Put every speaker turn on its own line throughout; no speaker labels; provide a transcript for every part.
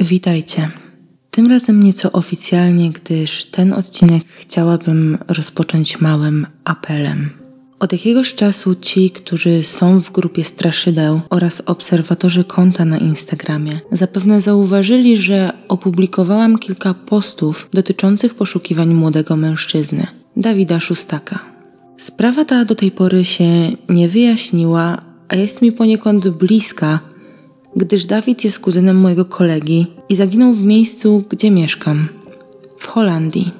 Witajcie. Tym razem nieco oficjalnie, gdyż ten odcinek chciałabym rozpocząć małym apelem. Od jakiegoś czasu ci, którzy są w grupie straszydeł oraz obserwatorzy konta na Instagramie, zapewne zauważyli, że opublikowałam kilka postów dotyczących poszukiwań młodego mężczyzny, Dawida Szustaka. Sprawa ta do tej pory się nie wyjaśniła, a jest mi poniekąd bliska, gdyż Dawid jest kuzynem mojego kolegi i zaginął w miejscu, gdzie mieszkam w Holandii.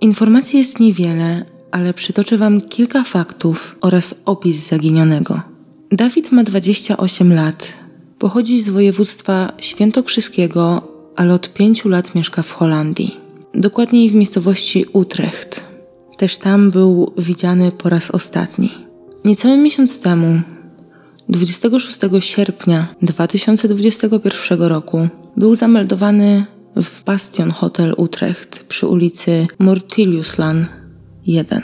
Informacji jest niewiele, ale przytoczę Wam kilka faktów oraz opis zaginionego. Dawid ma 28 lat, pochodzi z województwa świętokrzyskiego, ale od 5 lat mieszka w Holandii. Dokładniej w miejscowości Utrecht. Też tam był widziany po raz ostatni. Niecały miesiąc temu 26 sierpnia 2021 roku był zameldowany w Bastion Hotel Utrecht przy ulicy Mortiliuslan 1.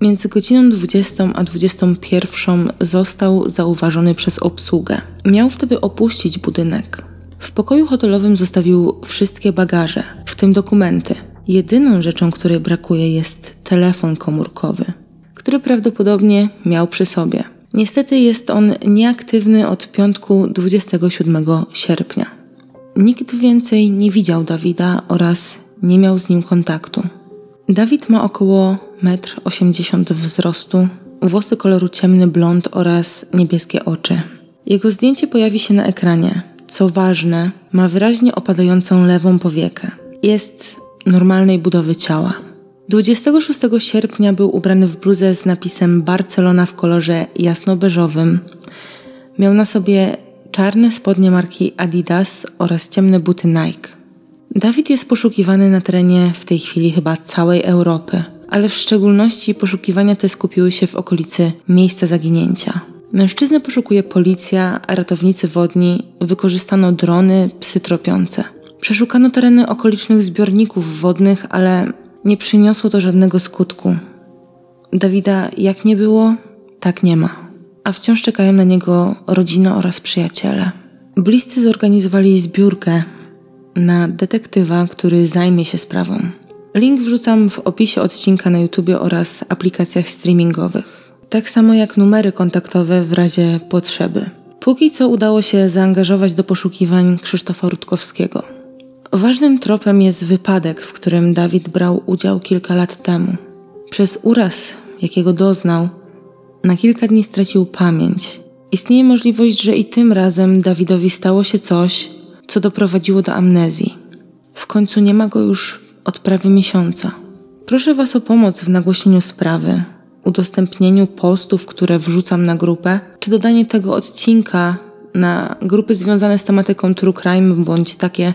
Między godziną 20 a 21 został zauważony przez obsługę. Miał wtedy opuścić budynek. W pokoju hotelowym zostawił wszystkie bagaże, w tym dokumenty. Jedyną rzeczą, której brakuje, jest telefon komórkowy, który prawdopodobnie miał przy sobie. Niestety jest on nieaktywny od piątku 27 sierpnia. Nikt więcej nie widział Dawida oraz nie miał z nim kontaktu. Dawid ma około 1,80 m wzrostu, włosy koloru ciemny blond oraz niebieskie oczy. Jego zdjęcie pojawi się na ekranie. Co ważne, ma wyraźnie opadającą lewą powiekę. Jest normalnej budowy ciała. 26 sierpnia był ubrany w bluzę z napisem Barcelona w kolorze jasnobeżowym. Miał na sobie czarne spodnie marki Adidas oraz ciemne buty Nike. Dawid jest poszukiwany na terenie w tej chwili chyba całej Europy, ale w szczególności poszukiwania te skupiły się w okolicy miejsca zaginięcia. Mężczyznę poszukuje policja, ratownicy wodni, wykorzystano drony, psy tropiące. Przeszukano tereny okolicznych zbiorników wodnych, ale nie przyniosło to żadnego skutku. Dawida jak nie było, tak nie ma, a wciąż czekają na niego rodzina oraz przyjaciele. Bliscy zorganizowali zbiórkę na detektywa, który zajmie się sprawą. Link wrzucam w opisie odcinka na YouTube oraz aplikacjach streamingowych. Tak samo jak numery kontaktowe w razie potrzeby. Póki co udało się zaangażować do poszukiwań Krzysztofa Rutkowskiego. Ważnym tropem jest wypadek, w którym Dawid brał udział kilka lat temu. Przez uraz, jakiego doznał, na kilka dni stracił pamięć. Istnieje możliwość, że i tym razem Dawidowi stało się coś, co doprowadziło do amnezji. W końcu nie ma go już od prawie miesiąca. Proszę Was o pomoc w nagłośnieniu sprawy, udostępnieniu postów, które wrzucam na grupę, czy dodanie tego odcinka na grupy związane z tematyką True Crime bądź takie,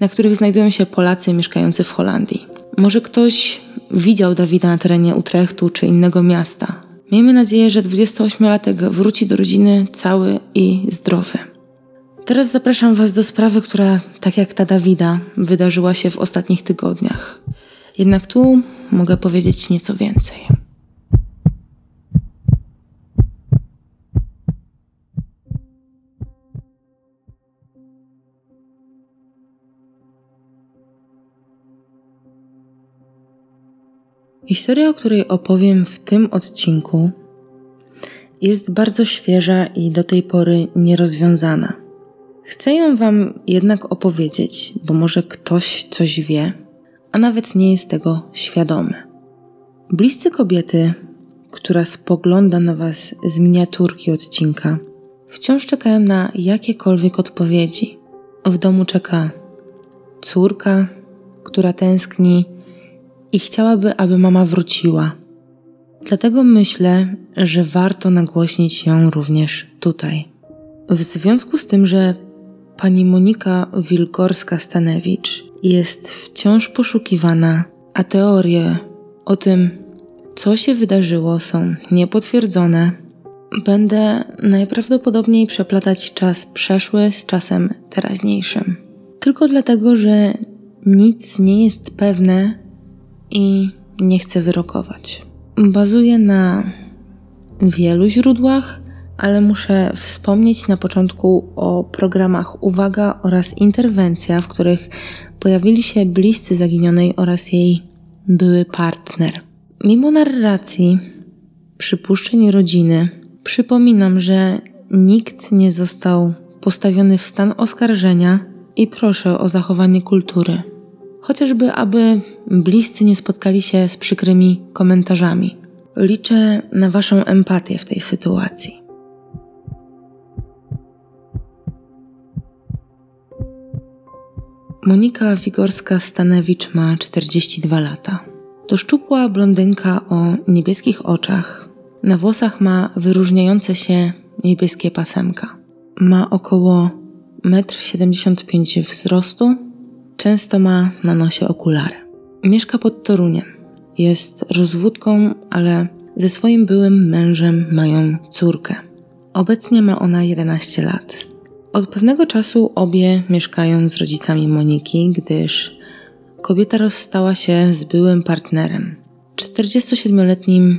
na których znajdują się Polacy mieszkający w Holandii. Może ktoś widział Dawida na terenie Utrechtu czy innego miasta. Miejmy nadzieję, że 28-latek wróci do rodziny cały i zdrowy. Teraz zapraszam Was do sprawy, która, tak jak ta Dawida, wydarzyła się w ostatnich tygodniach. Jednak tu mogę powiedzieć nieco więcej. Historia, o której opowiem w tym odcinku, jest bardzo świeża i do tej pory nierozwiązana. Chcę ją Wam jednak opowiedzieć, bo może ktoś coś wie, a nawet nie jest tego świadomy. Bliscy kobiety, która spogląda na Was z miniaturki odcinka, wciąż czekają na jakiekolwiek odpowiedzi. W domu czeka córka, która tęskni i chciałaby, aby mama wróciła. Dlatego myślę, że warto nagłośnić ją również tutaj. W związku z tym, że pani Monika Wilgorska-Stanewicz jest wciąż poszukiwana, a teorie o tym, co się wydarzyło, są niepotwierdzone, będę najprawdopodobniej przeplatać czas przeszły z czasem teraźniejszym. Tylko dlatego, że nic nie jest pewne i nie chcę wyrokować. Bazuje na wielu źródłach, ale muszę wspomnieć na początku o programach Uwaga oraz Interwencja, w których pojawili się bliscy zaginionej oraz jej były partner. Mimo narracji, przypuszczeń rodziny, przypominam, że nikt nie został postawiony w stan oskarżenia i proszę o zachowanie kultury. Chociażby, aby bliscy nie spotkali się z przykrymi komentarzami. Liczę na Waszą empatię w tej sytuacji. Monika Wigorska-Stanewicz ma 42 lata. To szczupła blondynka o niebieskich oczach. Na włosach ma wyróżniające się niebieskie pasemka. Ma około 1,75 m wzrostu, często ma na nosie okulary. Mieszka pod Toruniem. Jest rozwódką, ale ze swoim byłym mężem mają córkę. Obecnie ma ona 11 lat. Od pewnego czasu obie mieszkają z rodzicami Moniki, gdyż kobieta rozstała się z byłym partnerem, 47-letnim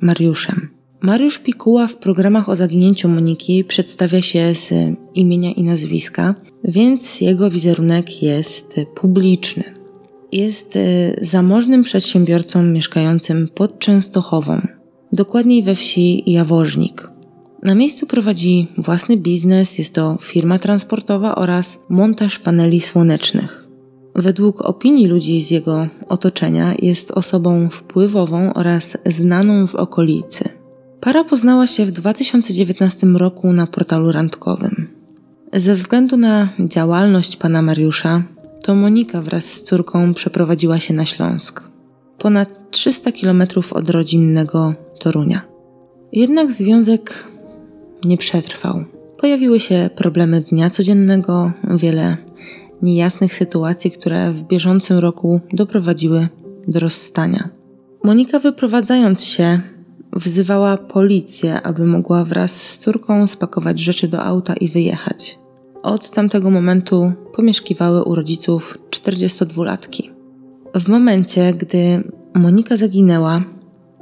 Mariuszem. Mariusz Pikuła w programach o zaginięciu Moniki przedstawia się z imienia i nazwiska, więc jego wizerunek jest publiczny. Jest e, zamożnym przedsiębiorcą mieszkającym pod Częstochową, dokładniej we wsi Jawożnik. Na miejscu prowadzi własny biznes, jest to firma transportowa oraz montaż paneli słonecznych. Według opinii ludzi z jego otoczenia jest osobą wpływową oraz znaną w okolicy. Para poznała się w 2019 roku na portalu randkowym. Ze względu na działalność pana Mariusza, to Monika wraz z córką przeprowadziła się na Śląsk, ponad 300 km od rodzinnego Torunia. Jednak związek nie przetrwał. Pojawiły się problemy dnia codziennego, wiele niejasnych sytuacji, które w bieżącym roku doprowadziły do rozstania. Monika, wyprowadzając się, wzywała policję, aby mogła wraz z córką spakować rzeczy do auta i wyjechać. Od tamtego momentu pomieszkiwały u rodziców 42-latki. W momencie, gdy Monika zaginęła,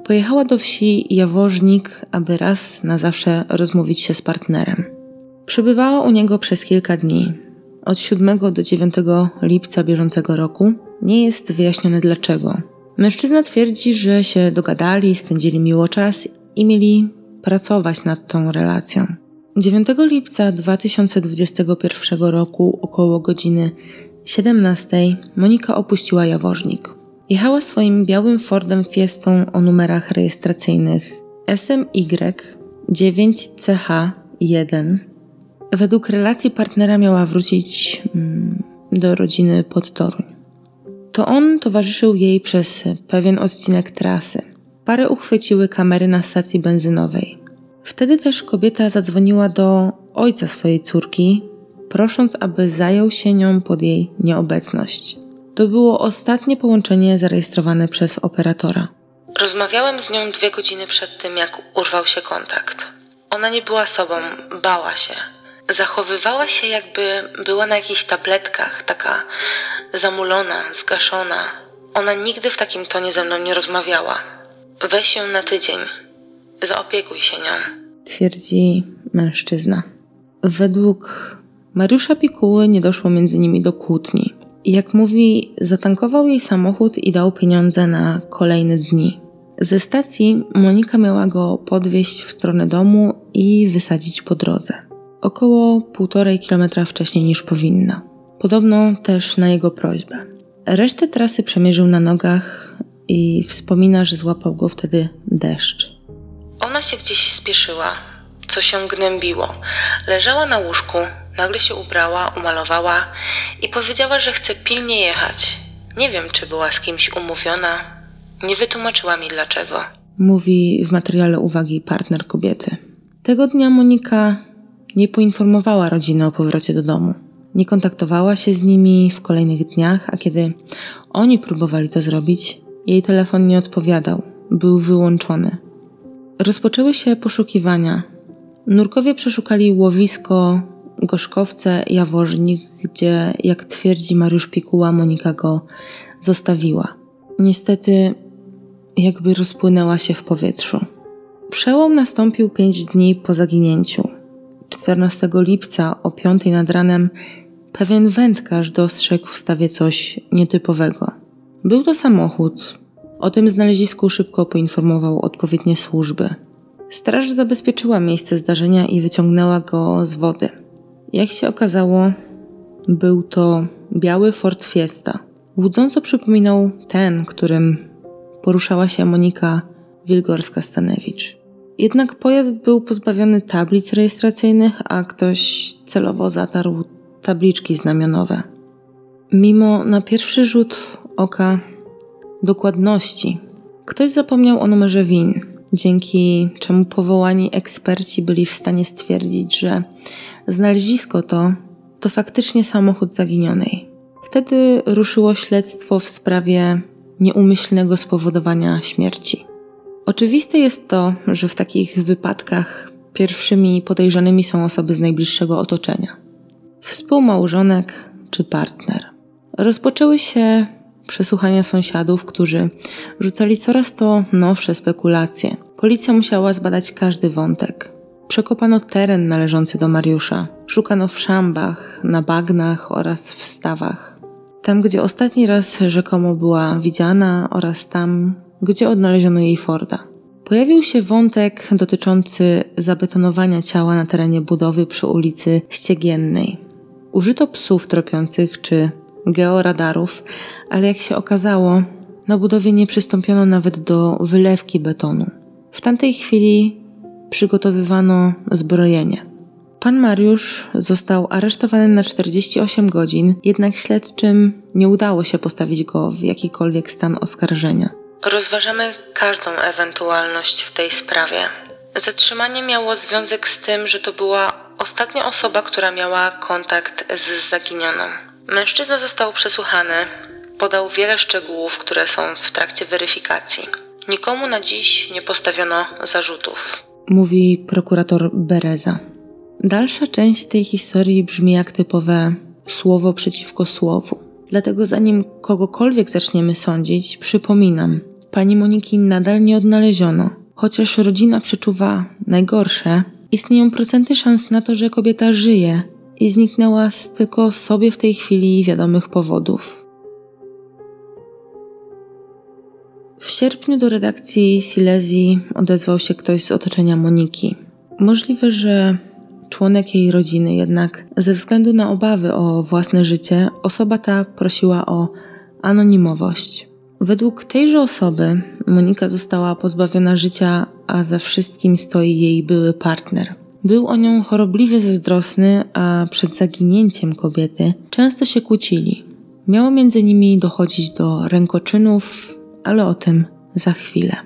Pojechała do wsi Jawożnik, aby raz na zawsze rozmówić się z partnerem. Przebywała u niego przez kilka dni. Od 7 do 9 lipca bieżącego roku nie jest wyjaśnione dlaczego. Mężczyzna twierdzi, że się dogadali, spędzili miło czas i mieli pracować nad tą relacją. 9 lipca 2021 roku około godziny 17 Monika opuściła Jawożnik. Jechała swoim białym Fordem Fiestą o numerach rejestracyjnych SMY 9CH1. Według relacji partnera miała wrócić mm, do rodziny pod Toruń. To on towarzyszył jej przez pewien odcinek trasy. Pary uchwyciły kamery na stacji benzynowej. Wtedy też kobieta zadzwoniła do ojca swojej córki, prosząc, aby zajął się nią pod jej nieobecność. To było ostatnie połączenie zarejestrowane przez operatora. Rozmawiałem z nią dwie godziny przed tym, jak urwał się kontakt. Ona nie była sobą, bała się. Zachowywała się, jakby była na jakichś tabletkach, taka zamulona, zgaszona. Ona nigdy w takim tonie ze mną nie rozmawiała. Weź ją na tydzień. Zaopiekuj się nią. Twierdzi mężczyzna. Według Mariusza Pikuły nie doszło między nimi do kłótni. Jak mówi, zatankował jej samochód i dał pieniądze na kolejne dni. Ze stacji Monika miała go podwieźć w stronę domu i wysadzić po drodze. Około półtorej kilometra wcześniej niż powinna. Podobno też na jego prośbę. Resztę trasy przemierzył na nogach i wspomina, że złapał go wtedy deszcz. Ona się gdzieś spieszyła, co się gnębiło. Leżała na łóżku, Nagle się ubrała, umalowała i powiedziała, że chce pilnie jechać. Nie wiem, czy była z kimś umówiona. Nie wytłumaczyła mi dlaczego. Mówi w materiale uwagi partner kobiety. Tego dnia Monika nie poinformowała rodziny o powrocie do domu. Nie kontaktowała się z nimi w kolejnych dniach, a kiedy oni próbowali to zrobić, jej telefon nie odpowiadał, był wyłączony. Rozpoczęły się poszukiwania. Nurkowie przeszukali łowisko Gorzkowce, Jaworznik, gdzie, jak twierdzi Mariusz Pikuła, Monika go zostawiła. Niestety, jakby rozpłynęła się w powietrzu. Przełom nastąpił pięć dni po zaginięciu. 14 lipca o 5 nad ranem pewien wędkarz dostrzegł w stawie coś nietypowego. Był to samochód. O tym znalezisku szybko poinformował odpowiednie służby. Straż zabezpieczyła miejsce zdarzenia i wyciągnęła go z wody. Jak się okazało, był to biały Ford Fiesta. Łudząco przypominał ten, którym poruszała się Monika Wilgorska-Stanewicz. Jednak pojazd był pozbawiony tablic rejestracyjnych, a ktoś celowo zatarł tabliczki znamionowe. Mimo na pierwszy rzut oka dokładności, ktoś zapomniał o numerze WIN, dzięki czemu powołani eksperci byli w stanie stwierdzić, że znalezisko to to faktycznie samochód zaginionej. Wtedy ruszyło śledztwo w sprawie nieumyślnego spowodowania śmierci. Oczywiste jest to, że w takich wypadkach pierwszymi podejrzanymi są osoby z najbliższego otoczenia współmałżonek czy partner. Rozpoczęły się przesłuchania sąsiadów, którzy rzucali coraz to nowsze spekulacje. Policja musiała zbadać każdy wątek. Przekopano teren należący do Mariusza. Szukano w szambach, na bagnach oraz w stawach. Tam, gdzie ostatni raz rzekomo była widziana oraz tam, gdzie odnaleziono jej Forda. Pojawił się wątek dotyczący zabetonowania ciała na terenie budowy przy ulicy Ściegiennej. Użyto psów tropiących czy georadarów, ale jak się okazało, na budowie nie przystąpiono nawet do wylewki betonu. W tamtej chwili przygotowywano zbrojenie. Pan Mariusz został aresztowany na 48 godzin, jednak śledczym nie udało się postawić go w jakikolwiek stan oskarżenia. Rozważamy każdą ewentualność w tej sprawie. Zatrzymanie miało związek z tym, że to była ostatnia osoba, która miała kontakt z zaginioną. Mężczyzna został przesłuchany, podał wiele szczegółów, które są w trakcie weryfikacji. Nikomu na dziś nie postawiono zarzutów. Mówi prokurator Bereza. Dalsza część tej historii brzmi jak typowe słowo przeciwko słowu. Dlatego zanim kogokolwiek zaczniemy sądzić, przypominam, pani Moniki nadal nie odnaleziono. Chociaż rodzina przeczuwa najgorsze, istnieją procenty szans na to, że kobieta żyje i zniknęła z tylko sobie w tej chwili wiadomych powodów. W sierpniu do redakcji Silesii odezwał się ktoś z otoczenia Moniki. Możliwe, że członek jej rodziny, jednak ze względu na obawy o własne życie, osoba ta prosiła o anonimowość. Według tejże osoby Monika została pozbawiona życia, a za wszystkim stoi jej były partner. Był o nią chorobliwie zazdrosny, a przed zaginięciem kobiety często się kłócili. Miało między nimi dochodzić do rękoczynów, ale o tym za chwilę.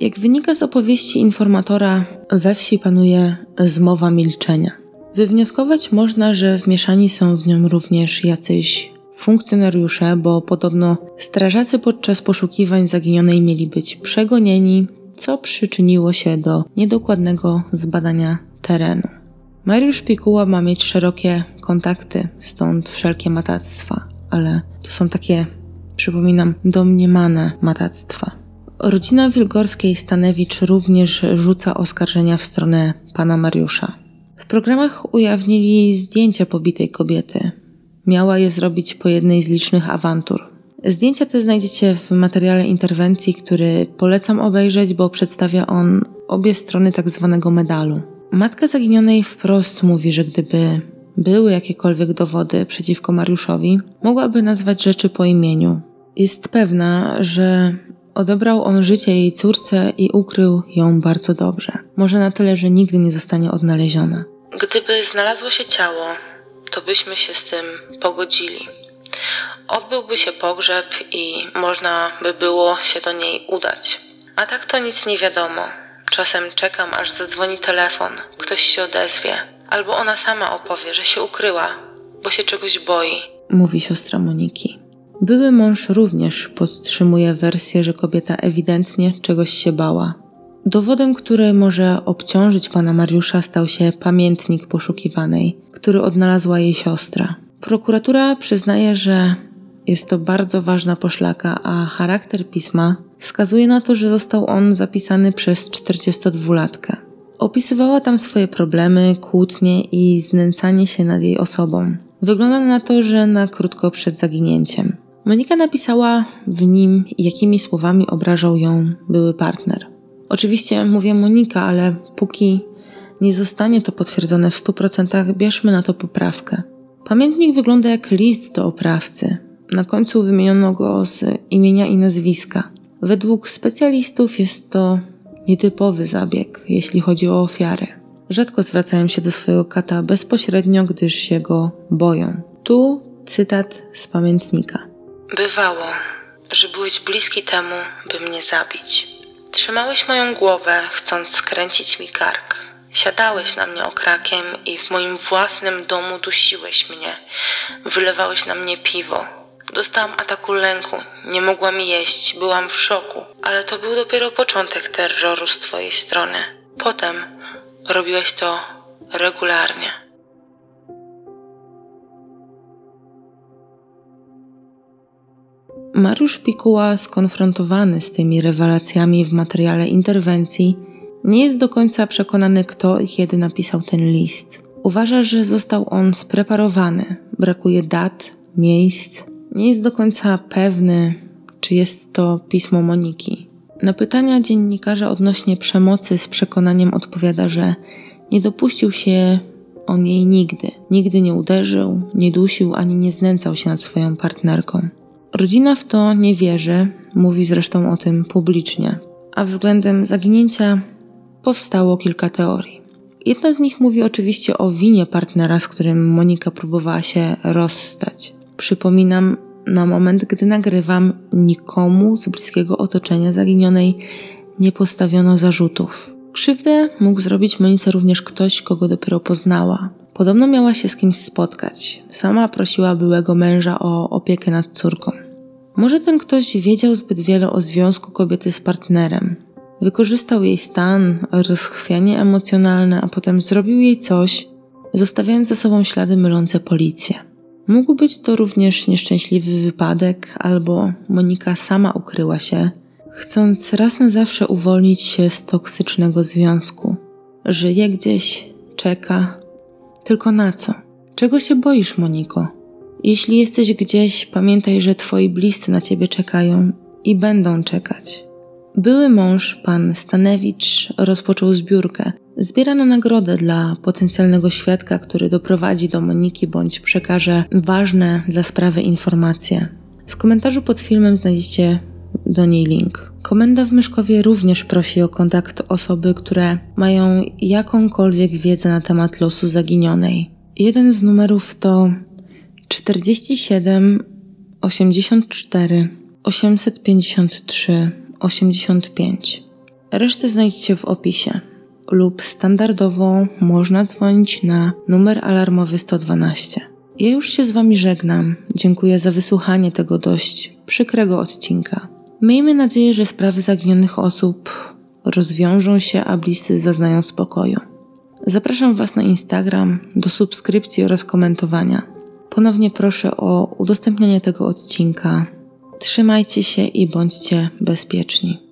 Jak wynika z opowieści informatora, we wsi panuje zmowa milczenia. Wywnioskować można, że wmieszani są w nią również jacyś funkcjonariusze, bo podobno strażacy podczas poszukiwań zaginionej mieli być przegonieni, co przyczyniło się do niedokładnego zbadania terenu. Mariusz Pikuła ma mieć szerokie kontakty, stąd wszelkie matactwa, ale to są takie, przypominam, domniemane matactwa. Rodzina Wilgorskiej Stanewicz również rzuca oskarżenia w stronę pana Mariusza. W programach ujawnili zdjęcia pobitej kobiety. Miała je zrobić po jednej z licznych awantur. Zdjęcia te znajdziecie w materiale interwencji, który polecam obejrzeć, bo przedstawia on obie strony tak zwanego medalu. Matka zaginionej wprost mówi, że gdyby były jakiekolwiek dowody przeciwko Mariuszowi, mogłaby nazwać rzeczy po imieniu. Jest pewna, że odebrał on życie jej córce i ukrył ją bardzo dobrze. Może na tyle, że nigdy nie zostanie odnaleziona. Gdyby znalazło się ciało, to byśmy się z tym pogodzili. Odbyłby się pogrzeb i można by było się do niej udać. A tak to nic nie wiadomo. Czasem czekam, aż zadzwoni telefon, ktoś się odezwie, albo ona sama opowie, że się ukryła, bo się czegoś boi. Mówi siostra Moniki. Były mąż również podtrzymuje wersję, że kobieta ewidentnie czegoś się bała. Dowodem, który może obciążyć pana Mariusza, stał się pamiętnik poszukiwanej, który odnalazła jej siostra. Prokuratura przyznaje, że Jest to bardzo ważna poszlaka, a charakter pisma wskazuje na to, że został on zapisany przez 42-latkę. Opisywała tam swoje problemy, kłótnie i znęcanie się nad jej osobą. Wygląda na to, że na krótko przed zaginięciem. Monika napisała w nim, jakimi słowami obrażał ją były partner. Oczywiście mówię Monika, ale póki nie zostanie to potwierdzone w 100%, bierzmy na to poprawkę. Pamiętnik wygląda jak list do oprawcy. Na końcu wymieniono go z imienia i nazwiska. Według specjalistów jest to nietypowy zabieg, jeśli chodzi o ofiary. Rzadko zwracają się do swojego kata bezpośrednio, gdyż się go boją. Tu cytat z pamiętnika.
Bywało, że byłeś bliski temu, by mnie zabić. Trzymałeś moją głowę, chcąc skręcić mi kark. Siadałeś na mnie okrakiem i w moim własnym domu dusiłeś mnie. Wylewałeś na mnie piwo. Dostałam ataku lęku, nie mogłam jeść, byłam w szoku, ale to był dopiero początek terroru z twojej strony. Potem robiłeś to regularnie.
Mariusz Pikuła, skonfrontowany z tymi rewelacjami w materiale interwencji, nie jest do końca przekonany, kto i kiedy napisał ten list. Uważa, że został on spreparowany, brakuje dat, miejsc, nie jest do końca pewny, czy jest to pismo Moniki. Na pytania dziennikarza odnośnie przemocy z przekonaniem odpowiada, że nie dopuścił się on jej nigdy. Nigdy nie uderzył, nie dusił ani nie znęcał się nad swoją partnerką. Rodzina w to nie wierzy, mówi zresztą o tym publicznie. A względem zaginięcia powstało kilka teorii. Jedna z nich mówi oczywiście o winie partnera, z którym Monika próbowała się rozstać. Przypominam, na moment, gdy nagrywam, nikomu z bliskiego otoczenia zaginionej nie postawiono zarzutów. Krzywdę mógł zrobić Monice również ktoś, kogo dopiero poznała. Podobno miała się z kimś spotkać. Sama prosiła byłego męża o opiekę nad córką. Może ten ktoś wiedział zbyt wiele o związku kobiety z partnerem. Wykorzystał jej stan, rozchwianie emocjonalne, a potem zrobił jej coś, zostawiając za sobą ślady mylące policję. Mógł być to również nieszczęśliwy wypadek, albo Monika sama ukryła się, chcąc raz na zawsze uwolnić się z toksycznego związku. Żyje gdzieś, czeka. Tylko na co? Czego się boisz, Moniko? Jeśli jesteś gdzieś, pamiętaj, że twoi bliscy na ciebie czekają i będą czekać. Były mąż, pan Stanewicz, rozpoczął zbiórkę. Zbiera na nagrodę dla potencjalnego świadka, który doprowadzi do Moniki bądź przekaże ważne dla sprawy informacje. W komentarzu pod filmem znajdziecie do niej link. Komenda w Myszkowie również prosi o kontakt osoby, które mają jakąkolwiek wiedzę na temat losu zaginionej. Jeden z numerów to 47 84 853 85. Resztę znajdziecie w opisie lub standardowo można dzwonić na numer alarmowy 112. Ja już się z Wami żegnam. Dziękuję za wysłuchanie tego dość przykrego odcinka. Miejmy nadzieję, że sprawy zaginionych osób rozwiążą się, a bliscy zaznają spokoju. Zapraszam Was na Instagram do subskrypcji oraz komentowania. Ponownie proszę o udostępnianie tego odcinka. Trzymajcie się i bądźcie bezpieczni.